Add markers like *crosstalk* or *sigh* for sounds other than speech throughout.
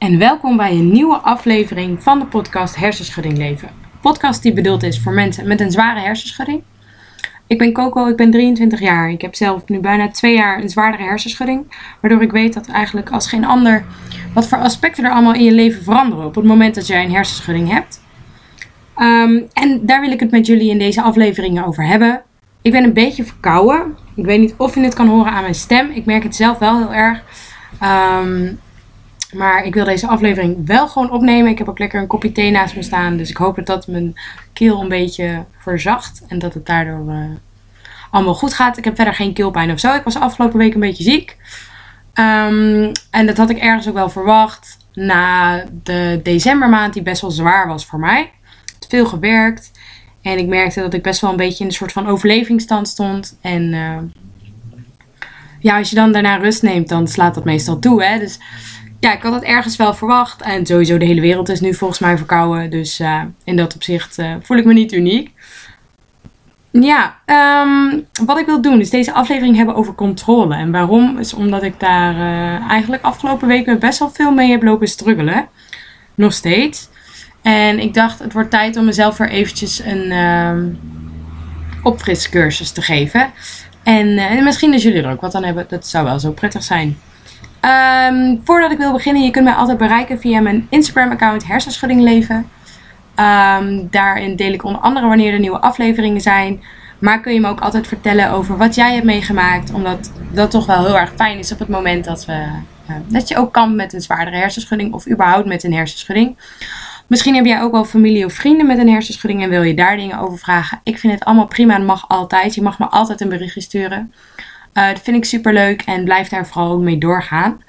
en welkom bij een nieuwe aflevering van de podcast Hersenschudding Leven. Podcast die bedoeld is voor mensen met een zware hersenschudding. Ik ben Coco, ik ben 23 jaar. Ik heb zelf nu bijna twee jaar een zwaardere hersenschudding. Waardoor ik weet dat eigenlijk als geen ander wat voor aspecten er allemaal in je leven veranderen op het moment dat jij een hersenschudding hebt. Ehm, en daar wil ik het met jullie in deze afleveringen over hebben. Ik ben een beetje verkouden. Ik weet niet of je het kan horen aan mijn stem. Ik merk het zelf wel heel erg. Um, maar ik wil deze aflevering wel gewoon opnemen. Ik heb ook lekker een kopje thee naast me staan. Dus ik hoop dat dat mijn keel een beetje verzacht. En dat het daardoor uh, allemaal goed gaat. Ik heb verder geen keelpijn of zo. Ik was afgelopen week een beetje ziek. Um, en dat had ik ergens ook wel verwacht. Na de decembermaand die best wel zwaar was voor mij. Heb veel gewerkt. En ik merkte dat ik best wel een beetje in een soort van overlevingsstand stond. En uh, ja, als je dan daarna rust neemt, dan slaat dat meestal toe. Hè? Dus ja, ik had het ergens wel verwacht. En sowieso de hele wereld is nu volgens mij verkouden. Dus uh, in dat opzicht uh, voel ik me niet uniek. Ja, um, wat ik wil doen is deze aflevering hebben over controle. En waarom is omdat ik daar uh, eigenlijk afgelopen weken best wel veel mee heb lopen struggelen. Nog steeds. En ik dacht, het wordt tijd om mezelf weer eventjes een um, opfriscursus te geven. En, en misschien dat jullie er ook wat aan hebben. Dat zou wel zo prettig zijn. Um, voordat ik wil beginnen, je kunt mij altijd bereiken via mijn Instagram-account Hersenschudding Leven. Um, daarin deel ik onder andere wanneer er nieuwe afleveringen zijn. Maar kun je me ook altijd vertellen over wat jij hebt meegemaakt. Omdat dat toch wel heel erg fijn is op het moment dat, we, uh, dat je ook kan met een zwaardere hersenschudding. Of überhaupt met een hersenschudding. Misschien heb jij ook wel familie of vrienden met een hersenschudding en wil je daar dingen over vragen. Ik vind het allemaal prima en mag altijd. Je mag me altijd een berichtje sturen. Uh, dat vind ik super leuk en blijf daar vooral ook mee doorgaan.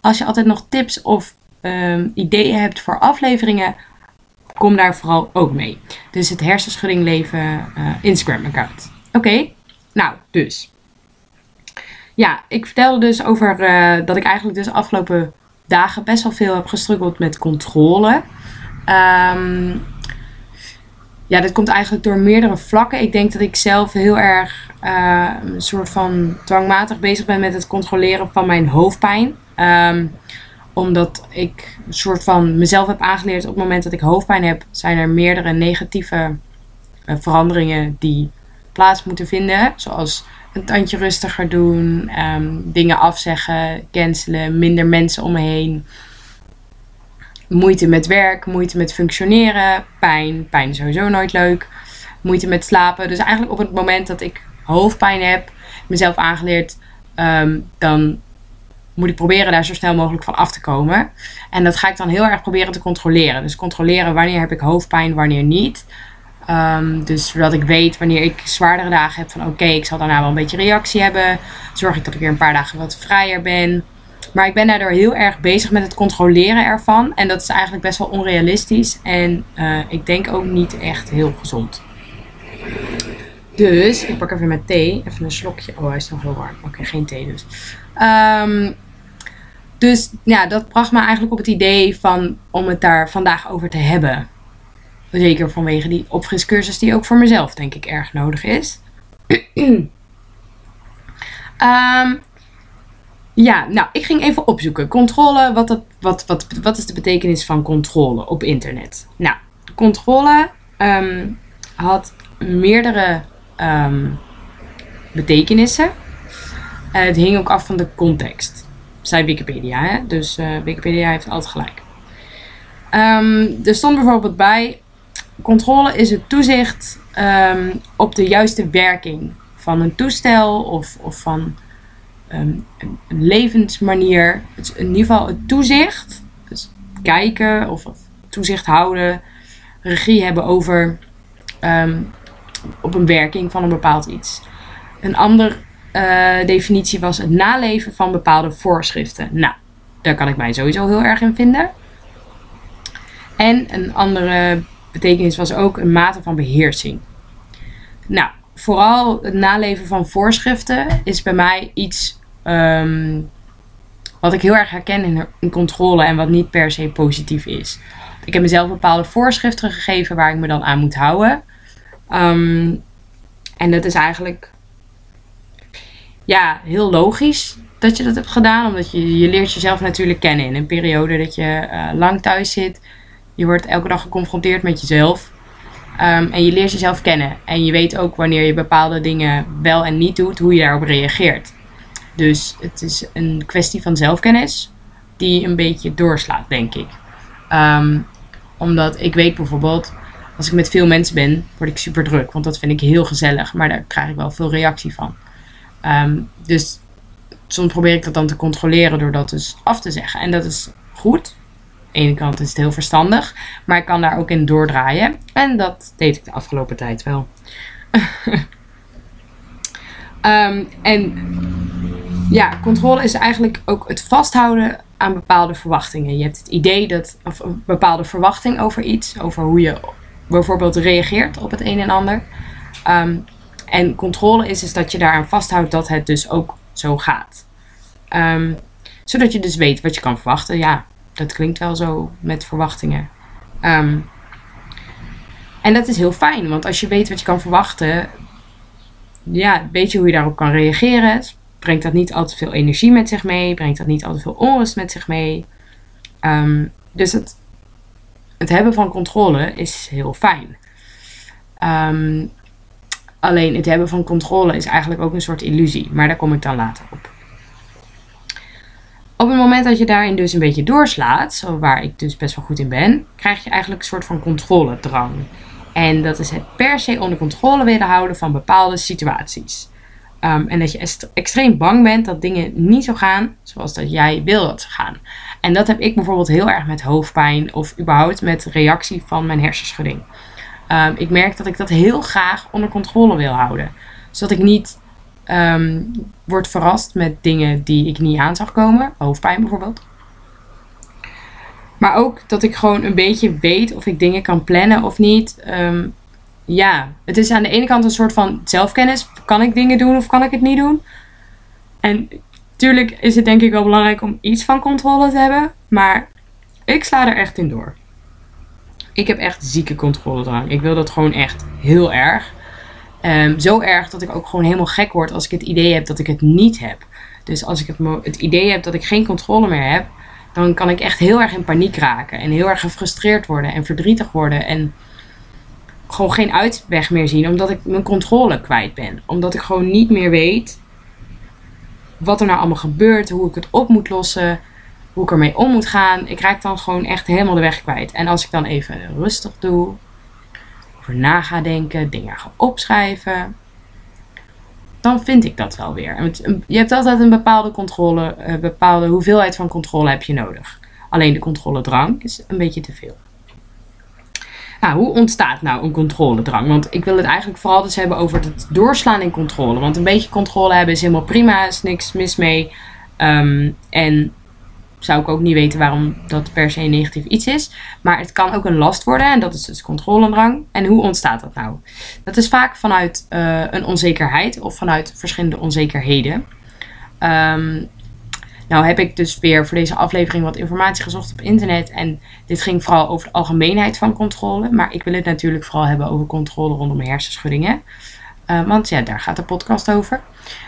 Als je altijd nog tips of um, ideeën hebt voor afleveringen, kom daar vooral ook mee. Dus het Hersenschudding Leven uh, Instagram account. Oké, nou dus. Ja, ik vertelde dus over uh, dat ik eigenlijk dus de afgelopen dagen best wel veel heb gestruggeld met controle. Um, ja, dit komt eigenlijk door meerdere vlakken. Ik denk dat ik zelf heel erg uh, een soort van dwangmatig bezig ben met het controleren van mijn hoofdpijn. Um, omdat ik een soort van mezelf heb aangeleerd op het moment dat ik hoofdpijn heb, zijn er meerdere negatieve uh, veranderingen die plaats moeten vinden. Zoals een tandje rustiger doen, um, dingen afzeggen, cancelen, minder mensen om me heen moeite met werk, moeite met functioneren, pijn, pijn is sowieso nooit leuk, moeite met slapen. Dus eigenlijk op het moment dat ik hoofdpijn heb, mezelf aangeleerd, um, dan moet ik proberen daar zo snel mogelijk van af te komen. En dat ga ik dan heel erg proberen te controleren. Dus controleren wanneer heb ik hoofdpijn, wanneer niet. Um, dus zodat ik weet wanneer ik zwaardere dagen heb van oké, ik zal daarna wel een beetje reactie hebben. Zorg ik dat ik weer een paar dagen wat vrijer ben. Maar ik ben daardoor heel erg bezig met het controleren ervan. En dat is eigenlijk best wel onrealistisch. En uh, ik denk ook niet echt heel gezond. Dus ik pak even mijn thee. Even een slokje. Oh, hij is nog heel warm. Oké, geen thee dus. Um, dus ja, dat bracht me eigenlijk op het idee van om het daar vandaag over te hebben. Zeker vanwege die opfriscursus die ook voor mezelf denk ik erg nodig is. um, *clears throat* ja, nou, ik ging even opzoeken. Controle, wat, wat, wat, wat is de betekenis van controle op internet? Nou, controle um, had meerdere um, betekenissen. Uh, het hing ook af van de context. Zei Wikipedia, hè? Dus uh, Wikipedia heeft altijd gelijk. Um, er stond bijvoorbeeld bij: controle is het toezicht op de juiste werking van een toestel of, of van um, een, levensmanier. In ieder geval het toezicht. Dus kijken of, toezicht houden. Regie hebben over um, op een werking van een bepaald iets. Een andere uh, definitie was het naleven van bepaalde voorschriften. Nou, daar kan ik mij sowieso heel erg in vinden. En een andere betekenis was ook een mate van beheersing. Nou, vooral het naleven van voorschriften is bij mij iets um, wat ik heel erg herken in, in, controle en wat niet per se positief is. Ik heb mezelf bepaalde voorschriften gegeven waar ik me dan aan moet houden. Um, en dat is eigenlijk ja, heel logisch. dat je dat hebt gedaan. Omdat je, je leert jezelf natuurlijk kennen in een periode dat je eh, lang thuis zit. Je wordt elke dag geconfronteerd met jezelf. Ehm, en je leert jezelf kennen. En je weet ook wanneer je bepaalde dingen wel en niet doet, hoe je daarop reageert. Dus het is een kwestie van zelfkennis die een beetje doorslaat, denk ik. Ehm, omdat ik weet bijvoorbeeld, als ik met veel mensen ben, word ik super druk. Want dat vind ik heel gezellig, maar daar krijg ik wel veel reactie van. Ehm, dus soms probeer ik dat dan te controleren door dat dus af te zeggen. En dat is goed. Aan de ene kant is het heel verstandig, maar ik kan daar ook in doordraaien. En dat deed ik de afgelopen tijd wel. *laughs* Ehm, en ja, controle is eigenlijk ook het vasthouden aan bepaalde verwachtingen. Je hebt het idee dat, of een bepaalde verwachting over iets, over hoe je bijvoorbeeld reageert op het een en ander. Ehm, en controle is, is dat je daaraan vasthoudt dat het dus ook zo gaat. Ehm, zodat je dus weet wat je kan verwachten. Ja, dat klinkt wel zo met verwachtingen. Ehm, en dat is heel fijn, want als je weet wat je kan verwachten, ja, weet je hoe je daarop kan reageren. Brengt dat niet altijd veel energie met zich mee? Brengt dat niet altijd veel onrust met zich mee? Ehm, dus het, het hebben van controle is heel fijn. alleen het hebben van controle is eigenlijk ook een soort illusie, maar daar kom ik dan later op. Op het moment dat je daarin dus een beetje doorslaat, waar ik dus best wel goed in ben, krijg je eigenlijk een soort van controledrang. En dat is het per se onder controle willen houden van bepaalde situaties. Ehm, en dat je extreem bang bent dat dingen niet zo gaan zoals dat jij wil dat ze gaan. En dat heb ik bijvoorbeeld heel erg met hoofdpijn of überhaupt met reactie van mijn hersenschudding. Um, ik merk dat ik dat heel graag onder controle wil houden. Zodat ik niet um, word verrast met dingen die ik niet aan zag komen. Hoofdpijn bijvoorbeeld. Maar ook dat ik gewoon een beetje weet of ik dingen kan plannen of niet. Ja, het is aan de ene kant een soort van zelfkennis. Kan ik dingen doen of kan ik het niet doen? En tuurlijk is het denk ik wel belangrijk om iets van controle te hebben. Maar ik sla er echt in door. Ik heb echt zieke controledrang. Ik wil dat gewoon echt heel erg. Um, zo erg dat ik ook gewoon helemaal gek word als ik het idee heb dat ik het niet heb. Dus als ik het, het idee heb dat ik geen controle meer heb, dan kan ik echt heel erg in paniek raken. En heel erg gefrustreerd worden en verdrietig worden. En gewoon geen uitweg meer zien, omdat ik mijn controle kwijt ben. Omdat ik gewoon niet meer weet wat er nou allemaal gebeurt, hoe ik het op moet lossen, hoe ik ermee om moet gaan. Ik raak dan gewoon echt helemaal de weg kwijt. En als ik dan even rustig doe, over na ga denken, dingen ga opschrijven, dan vind ik dat wel weer. Je hebt altijd een bepaalde controle, een eh, bepaalde hoeveelheid van controle heb je nodig. Alleen de controledrang is een beetje te veel. Nou, hoe ontstaat nou een controledrang? Want ik wil het eigenlijk vooral dus hebben over het doorslaan in controle. Want een beetje controle hebben is helemaal prima, is niks mis mee. Um, en zou ik ook niet weten waarom dat per se een negatief iets is. Maar het kan ook een last worden en dat is dus controledrang. En hoe ontstaat dat nou? Dat is vaak vanuit uh, een onzekerheid of vanuit verschillende onzekerheden. Um, nou heb ik dus weer voor deze aflevering wat informatie gezocht op internet. En dit ging vooral over de algemeenheid van controle. Maar ik wil het natuurlijk vooral hebben over controle rondom hersenschuddingen. Uh, want ja, daar gaat de podcast over.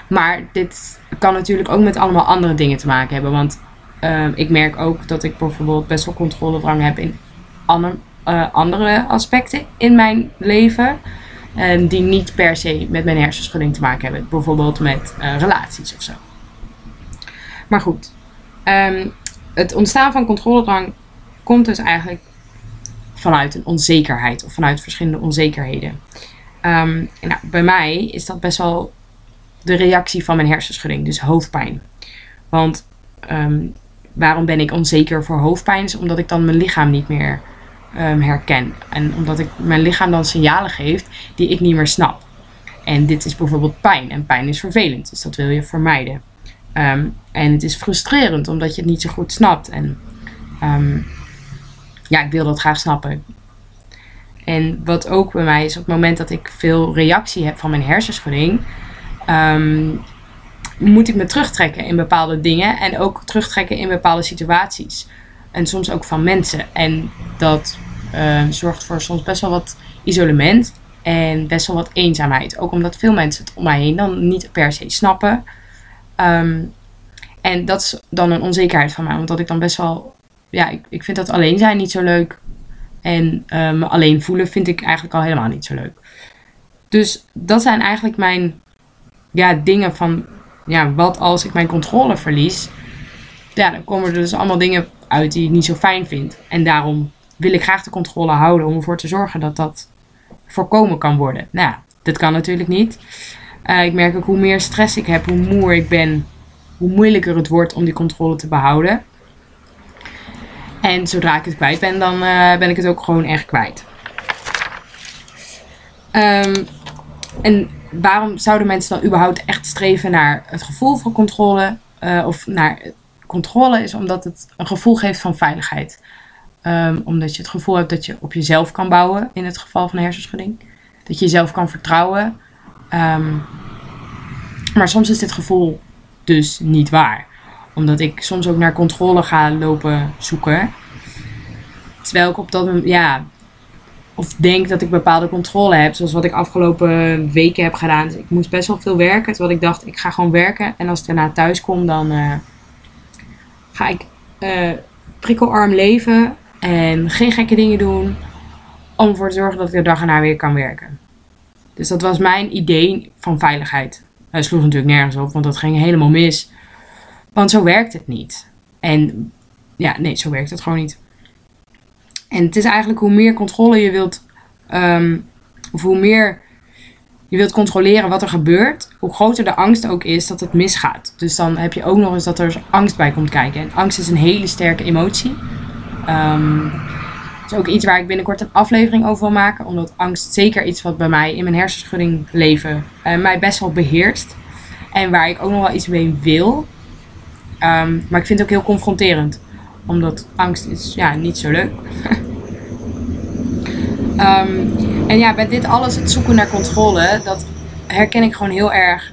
Maar dit kan natuurlijk ook met allemaal andere dingen te maken hebben. Want Ehm, ik merk ook dat ik bijvoorbeeld best wel controledrang heb in uh, andere aspecten in mijn leven. Um, die niet per se met mijn hersenschudding te maken hebben. Bijvoorbeeld met relaties of zo. Maar goed, um, het ontstaan van controledrang komt dus eigenlijk vanuit een onzekerheid of vanuit verschillende onzekerheden. Um, nou, bij mij is dat best wel de reactie van mijn hersenschudding, dus hoofdpijn. Want um, waarom ben ik onzeker voor hoofdpijn? Omdat ik dan mijn lichaam niet meer um, herken. En omdat ik mijn lichaam dan signalen geeft die ik niet meer snap. En dit is bijvoorbeeld pijn. En pijn is vervelend, dus dat wil je vermijden. Um, en het is frustrerend omdat je het niet zo goed snapt. En um, ja, ik wil dat graag snappen. En wat ook bij mij is, op het moment dat ik veel reactie heb van mijn hersenschudding, um, moet ik me terugtrekken in bepaalde dingen en ook terugtrekken in bepaalde situaties. En soms ook van mensen. En dat uh, zorgt voor soms best wel wat isolement en best wel wat eenzaamheid. Ook omdat veel mensen het om mij heen dan niet per se snappen. Um, En dat is dan een onzekerheid van mij, omdat ik dan best wel, ja, ik, ik vind dat alleen zijn niet zo leuk. En eh, me alleen voelen vind ik eigenlijk al helemaal niet zo leuk. Dus dat zijn eigenlijk mijn ja, dingen van, ja, wat als ik mijn controle verlies? Ja, dan komen er dus allemaal dingen uit die ik niet zo fijn vind. En daarom wil ik graag de controle houden om ervoor te zorgen dat dat voorkomen kan worden. Nou, ja, dat kan natuurlijk niet. Uh, ik merk ook hoe meer stress ik heb, hoe moer ik ben, hoe moeilijker het wordt om die controle te behouden. En zodra ik het kwijt ben, dan uh, ben ik het ook gewoon echt kwijt. Um, en waarom zouden mensen dan überhaupt echt streven naar het gevoel van controle? Uh, of naar controle is omdat het een gevoel geeft van veiligheid. Um, omdat je het gevoel hebt dat je op jezelf kan bouwen in het geval van hersenschudding. Dat je jezelf kan vertrouwen. Um, maar soms is dit gevoel dus niet waar. Omdat ik soms ook naar controle ga lopen zoeken. Terwijl ik op dat moment, ja, of denk dat ik bepaalde controle heb. Zoals wat ik afgelopen weken heb gedaan. Ik moest best wel veel werken. Terwijl ik dacht, ik ga gewoon werken. En als ik daarna thuis kom, dan uh, ga ik uh, prikkelarm leven. En geen gekke dingen doen. Om ervoor te zorgen dat ik de dag erna weer kan werken. Dus dat was mijn idee van veiligheid. Het sloeg natuurlijk nergens op, want dat ging helemaal mis. Want zo werkt het niet. En ja, nee, zo werkt het gewoon niet. En het is eigenlijk hoe meer controle je wilt, um, of hoe meer je wilt controleren wat er gebeurt, hoe groter de angst ook is dat het misgaat. Dus dan heb je ook nog eens dat er angst bij komt kijken. En angst is een hele sterke emotie. Um, is ook iets waar ik binnenkort een aflevering over wil maken. Omdat angst zeker iets wat bij mij in mijn hersenschudding leven uh, mij best wel beheerst. En waar ik ook nog wel iets mee wil. Um, maar ik vind het ook heel confronterend. Omdat angst is ja, niet zo leuk. um, *laughs* en ja, bij dit alles, het zoeken naar controle, dat herken ik gewoon heel erg.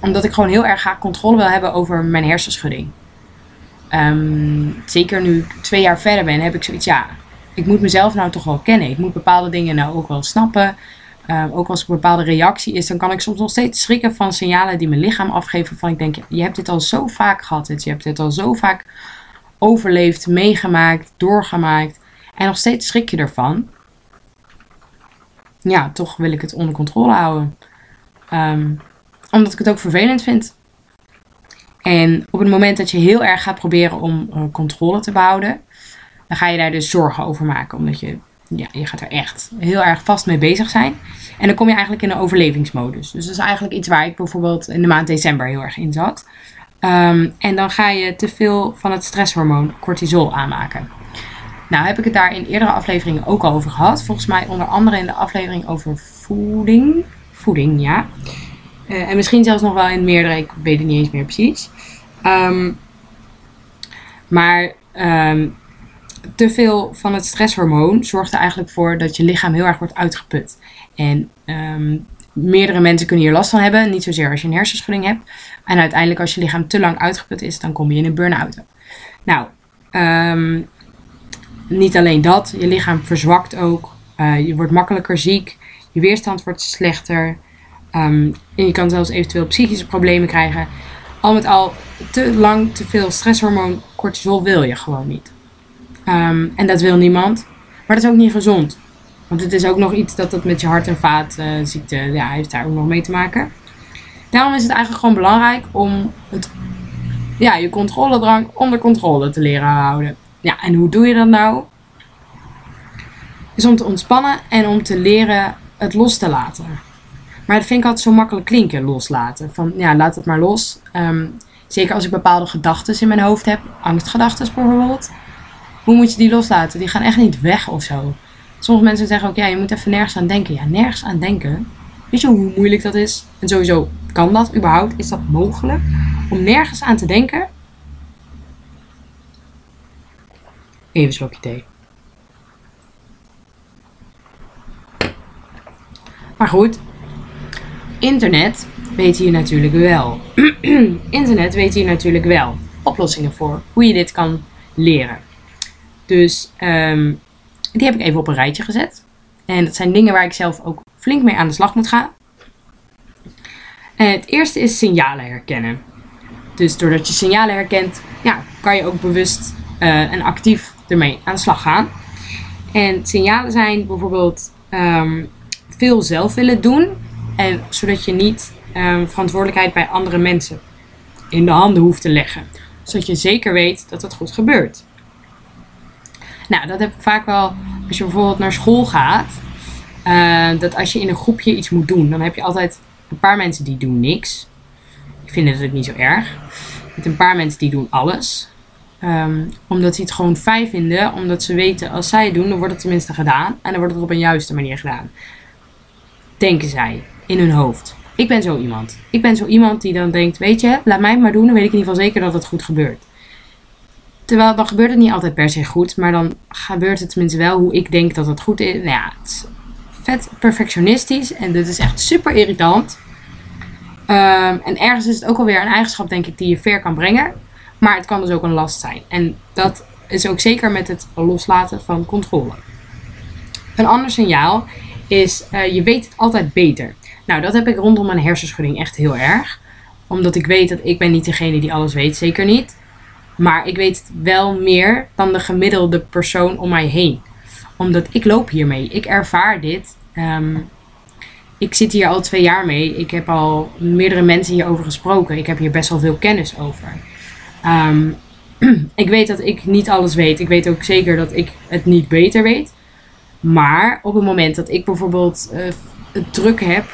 Omdat ik gewoon heel erg graag controle wil hebben over mijn hersenschudding. Um, zeker nu ik twee jaar verder ben, heb ik zoiets, ja, ik moet mezelf nou toch wel kennen. Ik moet bepaalde dingen nou ook wel snappen. Uh, ook als er een bepaalde reactie is, dan kan ik soms nog steeds schrikken van signalen die mijn lichaam afgeven. Van ik denk, je hebt dit al zo vaak gehad. Je hebt dit al zo vaak overleefd, meegemaakt, doorgemaakt. En nog steeds schrik je ervan. Ja, toch wil ik het onder controle houden. Um, omdat ik het ook vervelend vind. En op het moment dat je heel erg gaat proberen om uh, controle te behouden, dan ga je daar dus zorgen over maken. Omdat je, ja, je gaat er echt heel erg vast mee bezig zijn. En dan kom je eigenlijk in een overlevingsmodus. Dus dat is eigenlijk iets waar ik bijvoorbeeld in de maand december heel erg in zat. Um, en dan ga je te veel van het stresshormoon cortisol aanmaken. Nou heb ik het daar in eerdere afleveringen ook al over gehad. Volgens mij onder andere in de aflevering over voeding. Voeding, ja. Uh, en misschien zelfs nog wel in meerdere, ik weet het niet eens meer precies. Um, maar um, te veel van het stresshormoon zorgt er eigenlijk voor dat je lichaam heel erg wordt uitgeput. En um, meerdere mensen kunnen hier last van hebben. Niet zozeer als je een hersenschudding hebt. En uiteindelijk als je lichaam te lang uitgeput is, dan kom je in een burn-out. Nou, um, niet alleen dat. Je lichaam verzwakt ook. Uh, je wordt makkelijker ziek. Je weerstand wordt slechter. Um, en je kan zelfs eventueel psychische problemen krijgen. Al met al, te lang te veel stresshormoon cortisol wil je gewoon niet. Um, en dat wil niemand. Maar dat is ook niet gezond. Want het is ook nog iets dat dat met je hart- en vaatziekte, ja, heeft daar ook nog mee te maken. Daarom is het eigenlijk gewoon belangrijk om het, ja, je controledrang onder controle te leren houden. Ja, en hoe doe je dat nou? Is om te ontspannen en om te leren het los te laten. Maar dat vind ik altijd zo makkelijk klinken, loslaten. Van ja, laat het maar los. Um, zeker als ik bepaalde gedachten in mijn hoofd heb, angstgedachten bijvoorbeeld hoe moet je die loslaten? Die gaan echt niet weg of zo. Sommige mensen zeggen ook, ja, je moet even nergens aan denken. Ja, nergens aan denken. Weet je hoe moeilijk dat is? En sowieso, kan dat überhaupt? Is dat mogelijk? Om nergens aan te denken? Even een slokje thee. Maar goed, internet weet hier natuurlijk wel. *clears throat* internet weet hier natuurlijk wel oplossingen voor hoe je dit kan leren. Dus um, die heb ik even op een rijtje gezet. En dat zijn dingen waar ik zelf ook flink mee aan de slag moet gaan. En het eerste is signalen herkennen. Dus doordat je signalen herkent, ja, kan je ook bewust eh, en actief ermee aan de slag gaan. En signalen zijn bijvoorbeeld ehm, veel zelf willen doen, en zodat je niet um, verantwoordelijkheid bij andere mensen in de handen hoeft te leggen. Zodat je zeker weet dat het goed gebeurt. Nou, dat heb ik vaak wel als je bijvoorbeeld naar school gaat. Uh, dat als je in een groepje iets moet doen, dan heb je altijd een paar mensen die doen niks. Die vinden het niet zo erg. Met een paar mensen die doen alles. Um, omdat ze het gewoon fijn vinden. Omdat ze weten, als zij het doen, dan wordt het tenminste gedaan. En dan wordt het op een juiste manier gedaan. Denken zij in hun hoofd. Ik ben zo iemand. Ik ben zo iemand die dan denkt, weet je, laat mij het maar doen. Dan weet ik in ieder geval zeker dat het goed gebeurt. Terwijl dan gebeurt het niet altijd per se goed. Maar dan gebeurt het tenminste wel hoe ik denk dat het goed is. Nou ja, het is vet perfectionistisch. En dit is echt super irritant. Um, en ergens is het ook alweer een eigenschap, denk ik, die je ver kan brengen. Maar het kan dus ook een last zijn. En dat is ook zeker met het loslaten van controle. Een ander signaal is, uh, je weet het altijd beter. Nou, dat heb ik rondom mijn hersenschudding echt heel erg. Omdat ik weet dat ik ben niet degene die alles weet, zeker niet. Maar ik weet het wel meer dan de gemiddelde persoon om mij heen. Omdat ik loop hiermee. Ik ervaar dit. Um, ik zit hier al twee jaar mee. Ik heb al meerdere mensen hierover gesproken. Ik heb hier best wel veel kennis over. Um, *clears throat* ik weet dat ik niet alles weet. Ik weet ook zeker dat ik het niet beter weet. Maar op het moment dat ik bijvoorbeeld uh, het druk heb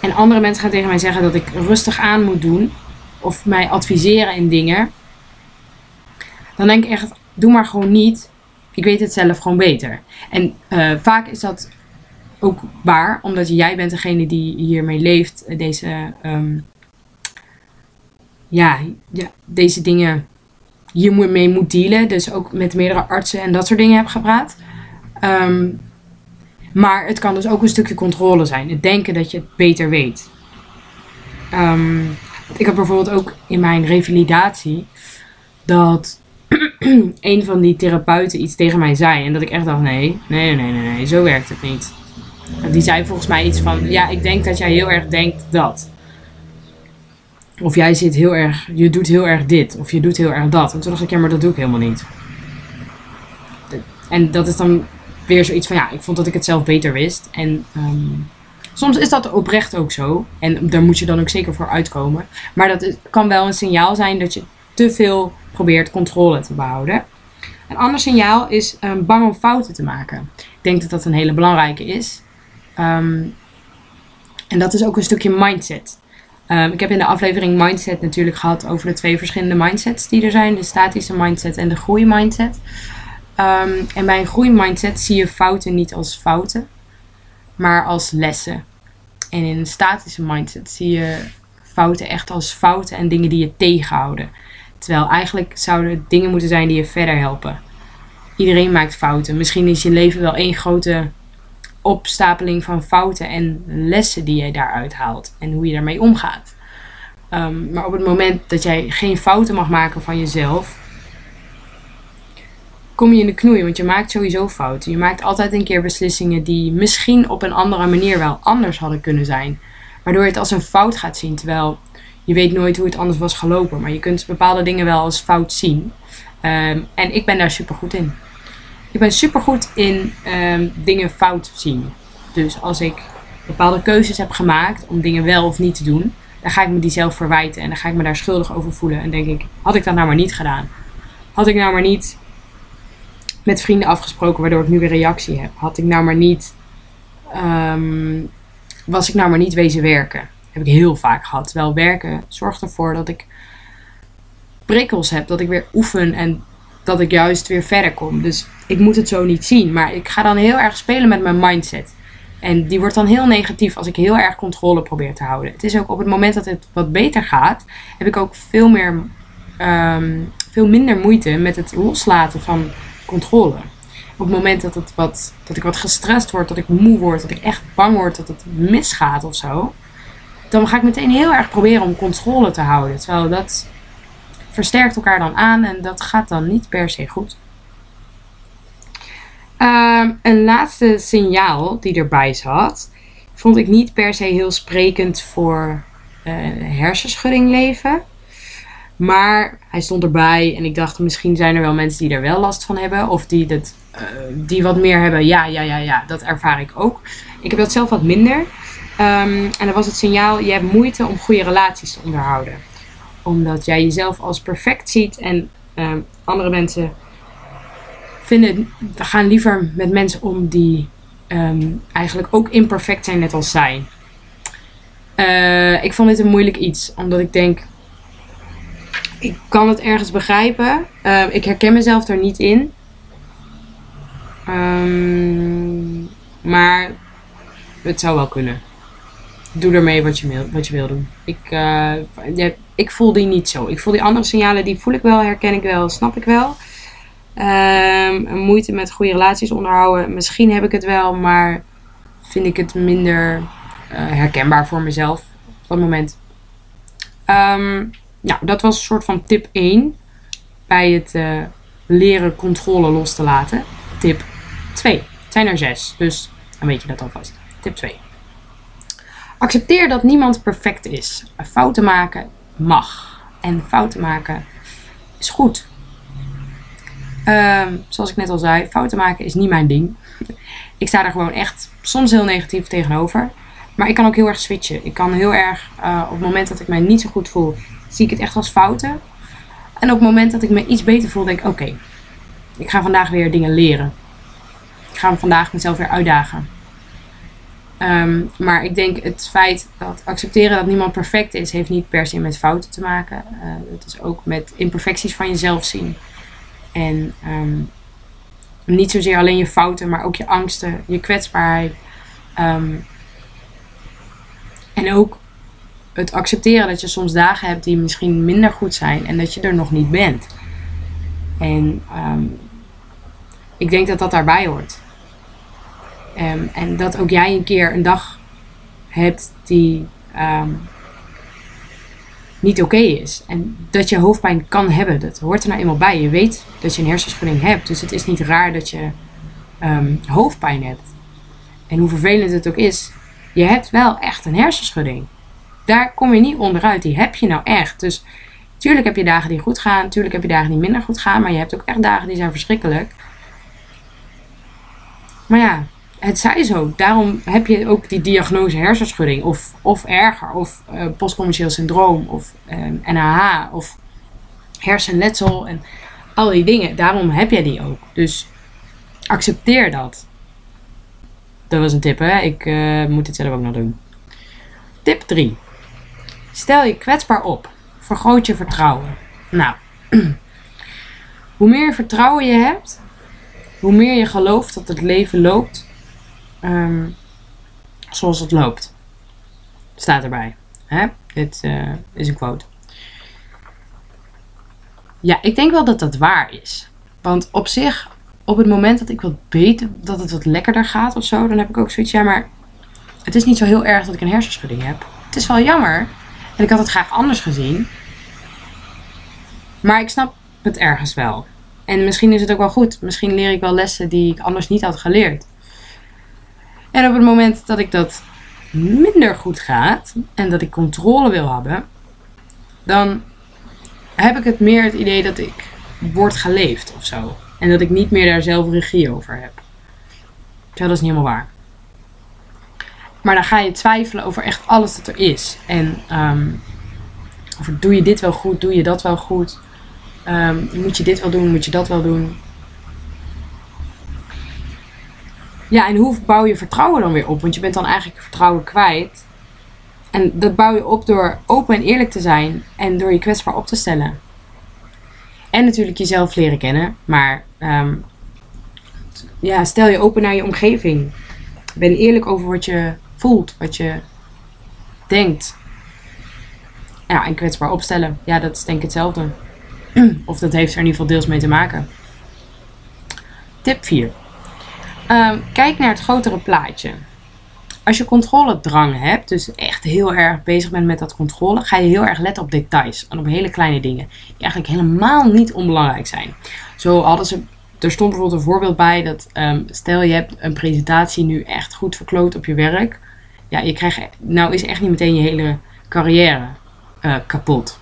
en andere mensen gaan tegen mij zeggen dat ik rustig aan moet doen of mij adviseren in dingen, dan denk ik echt, doe maar gewoon niet. Ik weet het zelf gewoon beter. En uh, vaak is dat ook waar, omdat jij bent degene die hiermee leeft, deze, um, ja, ja, deze dingen hiermee moet dealen. Dus ook met meerdere artsen en dat soort dingen heb gepraat. Um, maar het kan dus ook een stukje controle zijn. Het denken dat je het beter weet. Um, ik heb bijvoorbeeld ook in mijn revalidatie dat *clears throat* een van die therapeuten iets tegen mij zei. En dat ik echt dacht: nee, nee, nee, nee, nee, zo werkt het niet. Die zei volgens mij iets van: ja, ik denk dat jij heel erg denkt dat. Of jij zit heel erg, je doet heel erg dit. Of je doet heel erg dat. En toen dacht ik: ja, maar dat doe ik helemaal niet. En dat is dan weer zoiets van, ja, ik vond dat ik het zelf beter wist. En um, soms is dat oprecht ook zo. En daar moet je dan ook zeker voor uitkomen. Maar dat kan wel een signaal zijn dat je te veel probeert controle te behouden. Een ander signaal is um, bang om fouten te maken. Ik denk dat dat een hele belangrijke is. Um, en dat is ook een stukje mindset. Um, ik heb in de aflevering Mindset natuurlijk gehad over de twee verschillende mindsets die er zijn: de statische mindset en de groeimindset. Um, en bij een groeimindset zie je fouten niet als fouten, maar als lessen. En in een statische mindset zie je fouten echt als fouten en dingen die je tegenhouden. Terwijl eigenlijk zouden het dingen moeten zijn die je verder helpen. Iedereen maakt fouten. Misschien is je leven wel één grote opstapeling van fouten en lessen die je daaruit haalt. En hoe je daarmee omgaat. Um, maar op het moment dat jij geen fouten mag maken van jezelf, kom je in de knoei. Want je maakt sowieso fouten. Je maakt altijd een keer beslissingen die misschien op een andere manier wel anders hadden kunnen zijn. Waardoor je het als een fout gaat zien. Terwijl je weet nooit hoe het anders was gelopen. Maar je kunt bepaalde dingen wel als fout zien. Um, en ik ben daar super goed in. Ik ben super goed in um, dingen fout zien. Dus als ik bepaalde keuzes heb gemaakt om dingen wel of niet te doen, dan ga ik me die zelf verwijten. En dan ga ik me daar schuldig over voelen. En denk ik, had ik dat nou maar niet gedaan? Had ik nou maar niet met vrienden afgesproken, waardoor ik nu weer reactie heb. Had ik nou maar niet. Um, was ik nou maar niet wezen werken. Heb ik heel vaak gehad. Terwijl werken zorgt ervoor dat ik prikkels heb, dat ik weer oefen en dat ik juist weer verder kom. Dus ik moet het zo niet zien. Maar ik ga dan heel erg spelen met mijn mindset. En die wordt dan heel negatief als ik heel erg controle probeer te houden. Het is ook op het moment dat het wat beter gaat, heb ik ook veel meer, um, veel minder moeite met het loslaten van controle. Op het moment dat, het wat, dat ik wat gestrest word, dat ik moe word, dat ik echt bang word dat het misgaat of zo, dan ga ik meteen heel erg proberen om controle te houden. Terwijl dat versterkt elkaar dan aan en dat gaat dan niet per se goed. Uh, een laatste signaal die erbij zat, vond ik niet per se heel sprekend voor uh, hersenschudding leven. Maar hij stond erbij en ik dacht, misschien zijn er wel mensen die er wel last van hebben. Of die, dat, eh, die wat meer hebben. Ja, ja, ja, ja, dat ervaar ik ook. Ik heb dat zelf wat minder. Ehm, en dat was het signaal, je hebt moeite om goede relaties te onderhouden. Omdat jij jezelf als perfect ziet en ehm, andere mensen vinden, gaan liever met mensen om die ehm, eigenlijk ook imperfect zijn, net als zij. Uh, ik vond dit een moeilijk iets, omdat ik denk, ik kan het ergens begrijpen. Ik herken mezelf er niet in. Maar het zou wel kunnen. Doe ermee wat je wil, wat je wil doen. Ik, uh, ik voel die niet zo. Ik voel die andere signalen, die voel ik wel, herken ik wel, snap ik wel. Um, moeite met goede relaties onderhouden. Misschien heb ik het wel, maar vind ik het minder uh, herkenbaar voor mezelf op dat moment. Um, nou, dat was een soort van tip 1 bij het uh, leren controle los te laten. Tip 2. Het zijn er zes, dus dan weet je dat alvast. Tip 2. Accepteer dat niemand perfect is. Fouten maken mag. En fouten maken is goed. Um, zoals ik net al zei, fouten maken is niet mijn ding. Ik sta er gewoon echt soms heel negatief tegenover. Maar ik kan ook heel erg switchen. Ik kan heel erg, uh, op het moment dat ik mij niet zo goed voel, zie ik het echt als fouten. En op het moment dat ik me iets beter voel, denk ik: oké, ik ga vandaag weer dingen leren. Ik ga vandaag mezelf weer uitdagen. Um, maar ik denk het feit dat accepteren dat niemand perfect is, heeft niet per se met fouten te maken. Uh, het is ook met imperfecties van jezelf zien. En um, niet zozeer alleen je fouten, maar ook je angsten, je kwetsbaarheid. Um, en ook het accepteren dat je soms dagen hebt die misschien minder goed zijn en dat je er nog niet bent. En ik denk dat dat daarbij hoort. Um, en dat ook jij een keer een dag hebt die um, niet oké is. En dat je hoofdpijn kan hebben. Dat hoort er nou eenmaal bij. Je weet dat je een hersenschudding hebt. Dus het is niet raar dat je hoofdpijn hebt. En hoe vervelend het ook is, je hebt wel echt een hersenschudding daar kom je niet onderuit. Die heb je nou echt. Dus tuurlijk heb je dagen die goed gaan. Tuurlijk heb je dagen die minder goed gaan. Maar je hebt ook echt dagen die zijn verschrikkelijk. Maar ja, het zij zo. Daarom heb je ook die diagnose hersenschudding. Of, of erger. Of uh, postcommercieel syndroom. Of uh, eh, NAH. Of hersenletsel. En al die dingen. Daarom heb je die ook. Dus accepteer dat. Dat was een tip, hè? Ik uh, moet het zelf ook nog doen. Tip 3. Stel je kwetsbaar op. Vergroot je vertrouwen. Nou, *clears throat* hoe meer vertrouwen je hebt, hoe meer je gelooft dat het leven loopt um, zoals het loopt. Staat erbij. Hè? Dit uh, is een quote. Ja, ik denk wel dat dat waar is. Want op zich, op het moment dat ik wat beter, dat het wat lekkerder gaat of zo, dan heb ik ook zoiets, ja, maar het is niet zo heel erg dat ik een hersenschudding heb. Het is wel jammer, en ik had het graag anders gezien. Maar ik snap het ergens wel. En misschien is het ook wel goed. Misschien leer ik wel lessen die ik anders niet had geleerd. En op het moment dat ik dat minder goed gaat en dat ik controle wil hebben, dan heb ik het meer het idee dat ik word geleefd of zo. En dat ik niet meer daar zelf regie over heb. Terwijl dat is niet helemaal waar. Maar dan ga je twijfelen over echt alles dat er is. En um, over doe je dit wel goed, doe je dat wel goed. Um, moet je dit wel doen, moet je dat wel doen. Ja, en hoe bouw je vertrouwen dan weer op? Want je bent dan eigenlijk vertrouwen kwijt. En dat bouw je op door open en eerlijk te zijn en door je kwetsbaar op te stellen. En natuurlijk jezelf leren kennen. Maar um, ja, stel je open naar je omgeving. Ben eerlijk over wat je voelt, wat je denkt. Ja, en kwetsbaar opstellen. Ja, dat is denk ik hetzelfde. *clears throat* of dat heeft er in ieder geval deels mee te maken. Tip 4. Ehm, kijk naar het grotere plaatje. Als je controledrang hebt, dus echt heel erg bezig bent met dat controle, ga je heel erg letten op details en op hele kleine dingen die eigenlijk helemaal niet onbelangrijk zijn. Zo hadden ze, er stond bijvoorbeeld een voorbeeld bij dat um, stel je hebt een presentatie nu echt goed verkloot op je werk, ja, je krijgt, nou is echt niet meteen je hele carrière uh, kapot.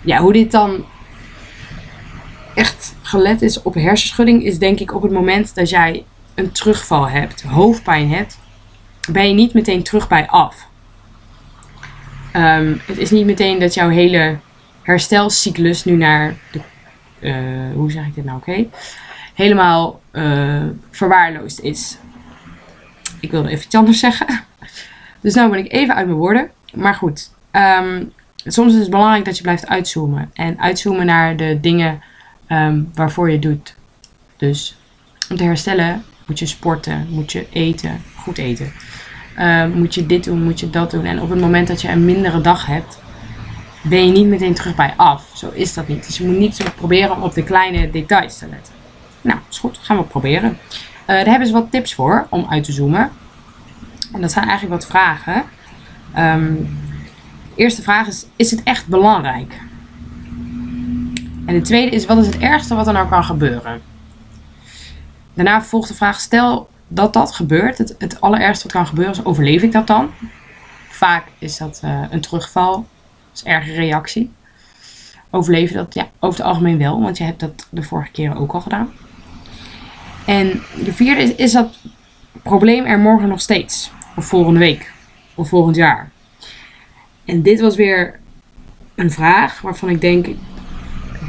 ja, hoe dit dan echt gelet is op hersenschudding, is denk ik op het moment dat jij een terugval hebt, hoofdpijn hebt, ben je niet meteen terug bij af. Ehm, het is niet meteen dat jouw hele herstelcyclus nu naar de, eh, hoe zeg ik dit nou oké, helemaal uh, verwaarloosd is. Ik wilde even iets anders zeggen. Dus nu ben ik even uit mijn woorden. Maar goed, ehm, soms is het belangrijk dat je blijft uitzoomen. En uitzoomen naar de dingen um, waarvoor je doet. Dus om te herstellen moet je sporten, moet je eten, goed eten. Um, moet je dit doen, moet je dat doen. En op het moment dat je een mindere dag hebt, ben je niet meteen terug bij af. Zo is dat niet. Dus je moet niet zo proberen om op de kleine details te letten. Nou, is goed. Gaan we proberen. Uh, daar hebben ze wat tips voor om uit te zoomen. En dat zijn eigenlijk wat vragen. De eerste vraag is: Is het echt belangrijk? En de tweede is: Wat is het ergste wat er nou kan gebeuren? Daarna volgt de vraag: Stel dat dat gebeurt, het, het allerergste wat kan gebeuren is: overleef ik dat dan? Vaak is dat uh, een terugval, dat is een erge reactie. Overleef je dat? Ja, over het algemeen wel, want je hebt dat de vorige keren ook al gedaan. En de vierde is: Is dat probleem er morgen nog steeds? Of volgende week? Of volgend jaar? En dit was weer een vraag waarvan ik denk: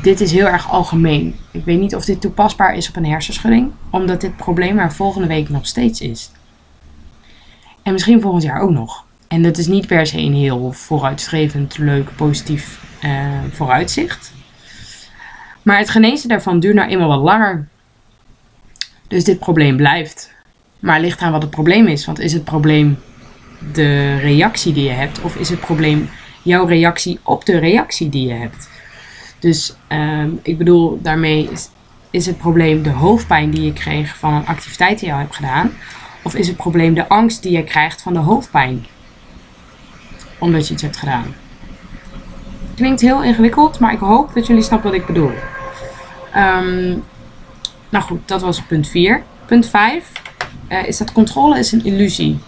dit is heel erg algemeen. Ik weet niet of dit toepasbaar is op een hersenschudding, omdat dit probleem er volgende week nog steeds is. En misschien volgend jaar ook nog. En dat is niet per se een heel vooruitstrevend, leuk, positief uh, vooruitzicht. Maar het genezen daarvan duurt nou eenmaal wat langer. Dus dit probleem blijft. Maar ligt aan wat het probleem is. Want is het probleem de reactie die je hebt? Of is het probleem jouw reactie op de reactie die je hebt? Dus um, ik bedoel, daarmee is, het probleem de hoofdpijn die je kreeg van een activiteit die je al hebt gedaan? Of is het probleem de angst die je krijgt van de hoofdpijn? Omdat je iets hebt gedaan. Klinkt heel ingewikkeld, maar ik hoop dat jullie snappen wat ik bedoel. Um, nou goed, dat was punt 4. Punt 5 uh, is dat controle is een illusie.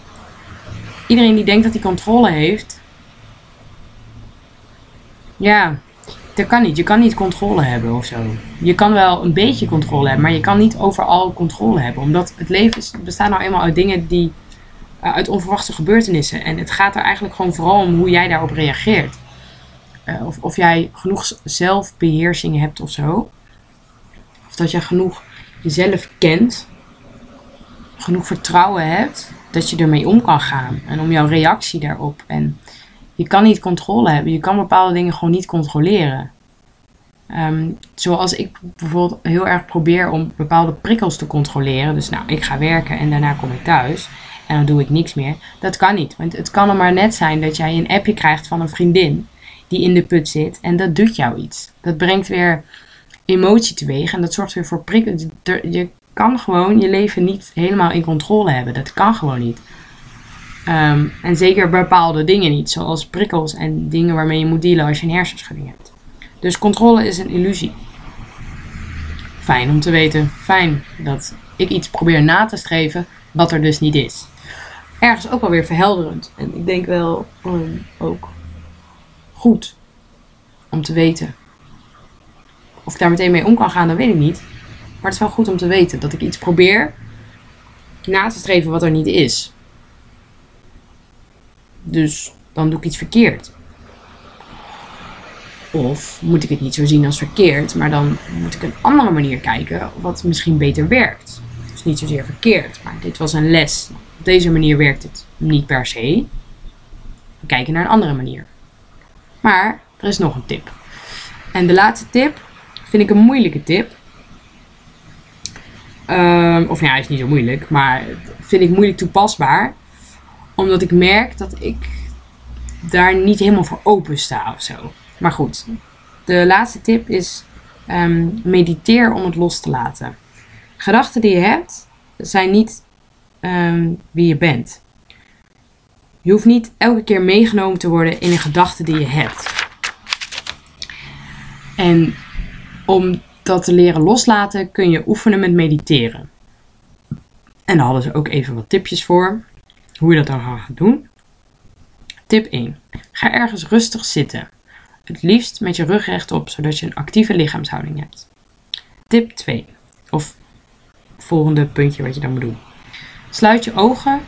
Iedereen die denkt dat hij controle heeft, ja, dat kan niet. Je kan niet controle hebben of zo. Je kan wel een beetje controle hebben, maar je kan niet overal controle hebben. Omdat het leven bestaat nou eenmaal uit dingen die. Uh, uit onverwachte gebeurtenissen. En het gaat er eigenlijk gewoon vooral om hoe jij daarop reageert. Uh, of, of jij genoeg zelfbeheersing hebt of zo. Of dat je genoeg jezelf kent. Genoeg vertrouwen hebt. Dat je ermee om kan gaan. En om jouw reactie daarop. En je kan niet controle hebben. Je kan bepaalde dingen gewoon niet controleren. Um, zoals ik bijvoorbeeld heel erg probeer om bepaalde prikkels te controleren. Dus nou, ik ga werken en daarna kom ik thuis. En dan doe ik niks meer. Dat kan niet. Want het kan er maar net zijn dat jij een appje krijgt van een vriendin die in de put zit. En dat doet jou iets. Dat brengt weer emotie teweeg. En dat zorgt weer voor prikkels. Je kan gewoon je leven niet helemaal in controle hebben. Dat kan gewoon niet. Um, en zeker bepaalde dingen niet, zoals prikkels en dingen waarmee je moet dealen als je een hersenschudding hebt. Dus controle is een illusie. Fijn om te weten, fijn dat ik iets probeer na te streven wat er dus niet is. Ergens ook wel weer verhelderend. En ik denk wel um, ook goed om te weten. Of ik daar meteen mee om kan gaan, dat weet ik niet. Maar het is wel goed om te weten dat ik iets probeer na te streven wat er niet is. Dus dan doe ik iets verkeerd. Of moet ik het niet zo zien als verkeerd, maar dan moet ik een andere manier kijken wat misschien beter werkt. Dus niet zozeer verkeerd, maar dit was een les. Op deze manier werkt het niet per se. We kijken naar een andere manier. Maar er is nog een tip. En de laatste tip vind ik een moeilijke tip. Um, of ja, hij is niet zo moeilijk, maar vind ik moeilijk toepasbaar omdat ik merk dat ik daar niet helemaal voor open sta of zo. Maar goed, de laatste tip is um, mediteer om het los te laten. Gedachten die je hebt zijn niet um, wie je bent. Je hoeft niet elke keer meegenomen te worden in een gedachte die je hebt. En om dat te leren loslaten kun je oefenen met mediteren. En daar hadden ze ook even wat tipjes voor hoe je dat dan gaat doen. Tip 1. Ga ergens rustig zitten. Het liefst met je rug rechtop, zodat je een actieve lichaamshouding hebt. Tip 2. Of volgende puntje wat je dan moet doen. Sluit je ogen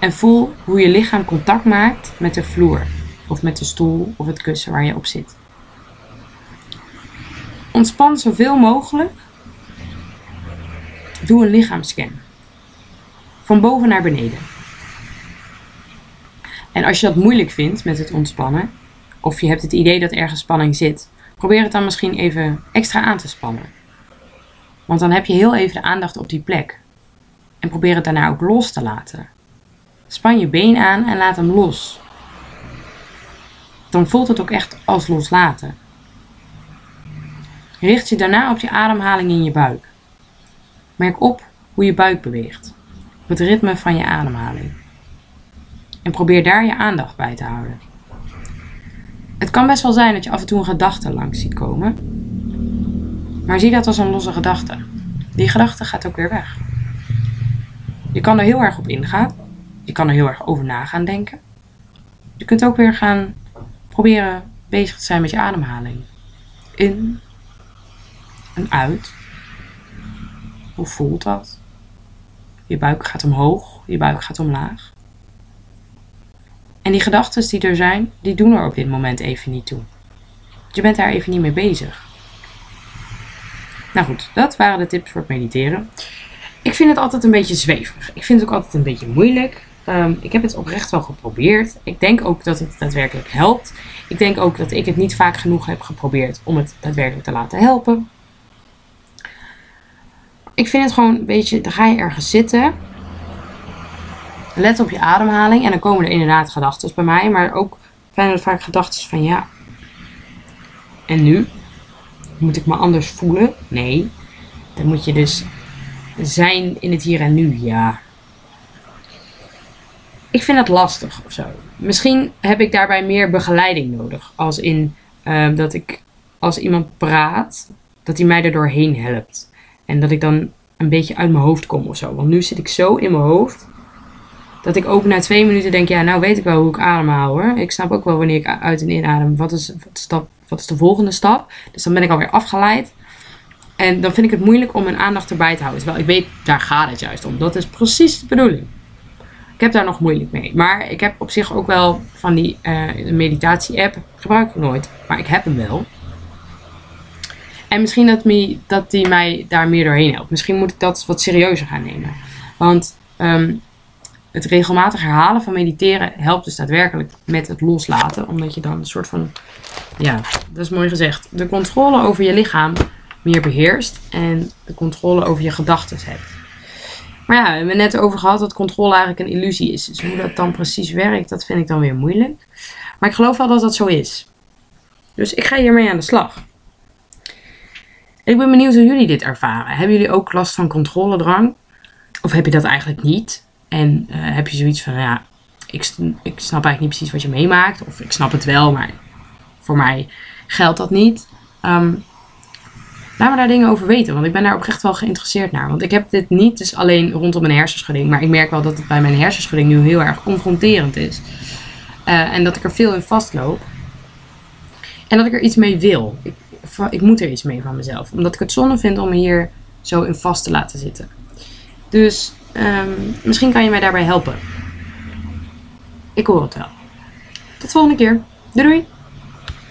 en voel hoe je lichaam contact maakt met de vloer. Of met de stoel of het kussen waar je op zit. Ontspan zoveel mogelijk. Doe een lichaamscan. Van boven naar beneden. En als je dat moeilijk vindt met het ontspannen, of je hebt het idee dat ergens spanning zit, probeer het dan misschien even extra aan te spannen. Want dan heb je heel even de aandacht op die plek. En probeer het daarna ook los te laten. Span je been aan en laat hem los. Dan voelt het ook echt als loslaten. Richt je daarna op je ademhaling in je buik. Merk op hoe je buik beweegt, op het ritme van je ademhaling. En probeer daar je aandacht bij te houden. Het kan best wel zijn dat je af en toe een gedachte langs ziet komen, maar zie dat als een losse gedachte. Die gedachte gaat ook weer weg. Je kan er heel erg op ingaan. Je kan er heel erg over na gaan denken. Je kunt ook weer gaan proberen bezig te zijn met je ademhaling. In en uit. Hoe voelt dat? Je buik gaat omhoog, je buik gaat omlaag. En die gedachten die er zijn, die doen er op dit moment even niet toe. Je bent daar even niet mee bezig. Nou goed, dat waren de tips voor het mediteren. Ik vind het altijd een beetje zweverig. Ik vind het ook altijd een beetje moeilijk. Ehm, ik heb het oprecht wel geprobeerd. Ik denk ook dat het daadwerkelijk helpt. Ik denk ook dat ik het niet vaak genoeg heb geprobeerd om het daadwerkelijk te laten helpen. Ik vind het gewoon een beetje, dan ga je ergens zitten. Let op je ademhaling en dan komen er inderdaad gedachten bij mij, maar ook zijn er vaak gedachten van ja. En nu? Moet ik me anders voelen? Nee. Dan moet je dus zijn in het hier en nu. Ja. Ik vind dat lastig of zo. Misschien heb ik daarbij meer begeleiding nodig. Als in ehm, dat ik als iemand praat, dat hij mij er doorheen helpt. En dat ik dan een beetje uit mijn hoofd kom of zo. Want nu zit ik zo in mijn hoofd. Dat ik ook na twee minuten denk, ja, nou weet ik wel hoe ik ademhaal hoor. Ik snap ook wel wanneer ik uit en inadem. Wat is, wat is de volgende stap? Dus dan ben ik alweer afgeleid. En dan vind ik het moeilijk om mijn aandacht erbij te houden. Terwijl ik weet, daar gaat het juist om. Dat is precies de bedoeling. Ik heb daar nog moeilijk mee. Maar ik heb op zich ook wel van die uh, meditatie-app. Gebruik ik nooit. Maar ik heb hem wel. En misschien dat, me, dat die mij daar meer doorheen helpt. Misschien moet ik dat wat serieuzer gaan nemen. Want um, het regelmatig herhalen van mediteren helpt dus daadwerkelijk met het loslaten. Omdat je dan een soort van, ja, dat is mooi gezegd, de controle over je lichaam meer beheerst. En de controle over je gedachten hebt. Maar ja, we hebben net over gehad dat controle eigenlijk een illusie is. Dus hoe dat dan precies werkt, dat vind ik dan weer moeilijk. Maar ik geloof wel dat dat zo is. Dus ik ga hiermee aan de slag. ik ben benieuwd hoe jullie dit ervaren. Hebben jullie ook last van controledrang? Of heb je dat eigenlijk niet? En uh, heb je zoiets van, ja, ik, ik snap eigenlijk niet precies wat je meemaakt. Of ik snap het wel, maar voor mij geldt dat niet. Um, laat me daar dingen over weten, want ik ben daar oprecht wel geïnteresseerd naar. Want ik heb dit niet dus alleen rondom mijn hersenschudding, maar ik merk wel dat het bij mijn hersenschudding nu heel erg confronterend is. Uh, en dat ik er veel in vastloop. En dat ik er iets mee wil. Ik, ik moet er iets mee van mezelf. Omdat ik het zonde vind om hier zo in vast te laten zitten. Dus Um, misschien kan je mij daarbij helpen. Ik hoor het wel. Tot de volgende keer. Doei doei!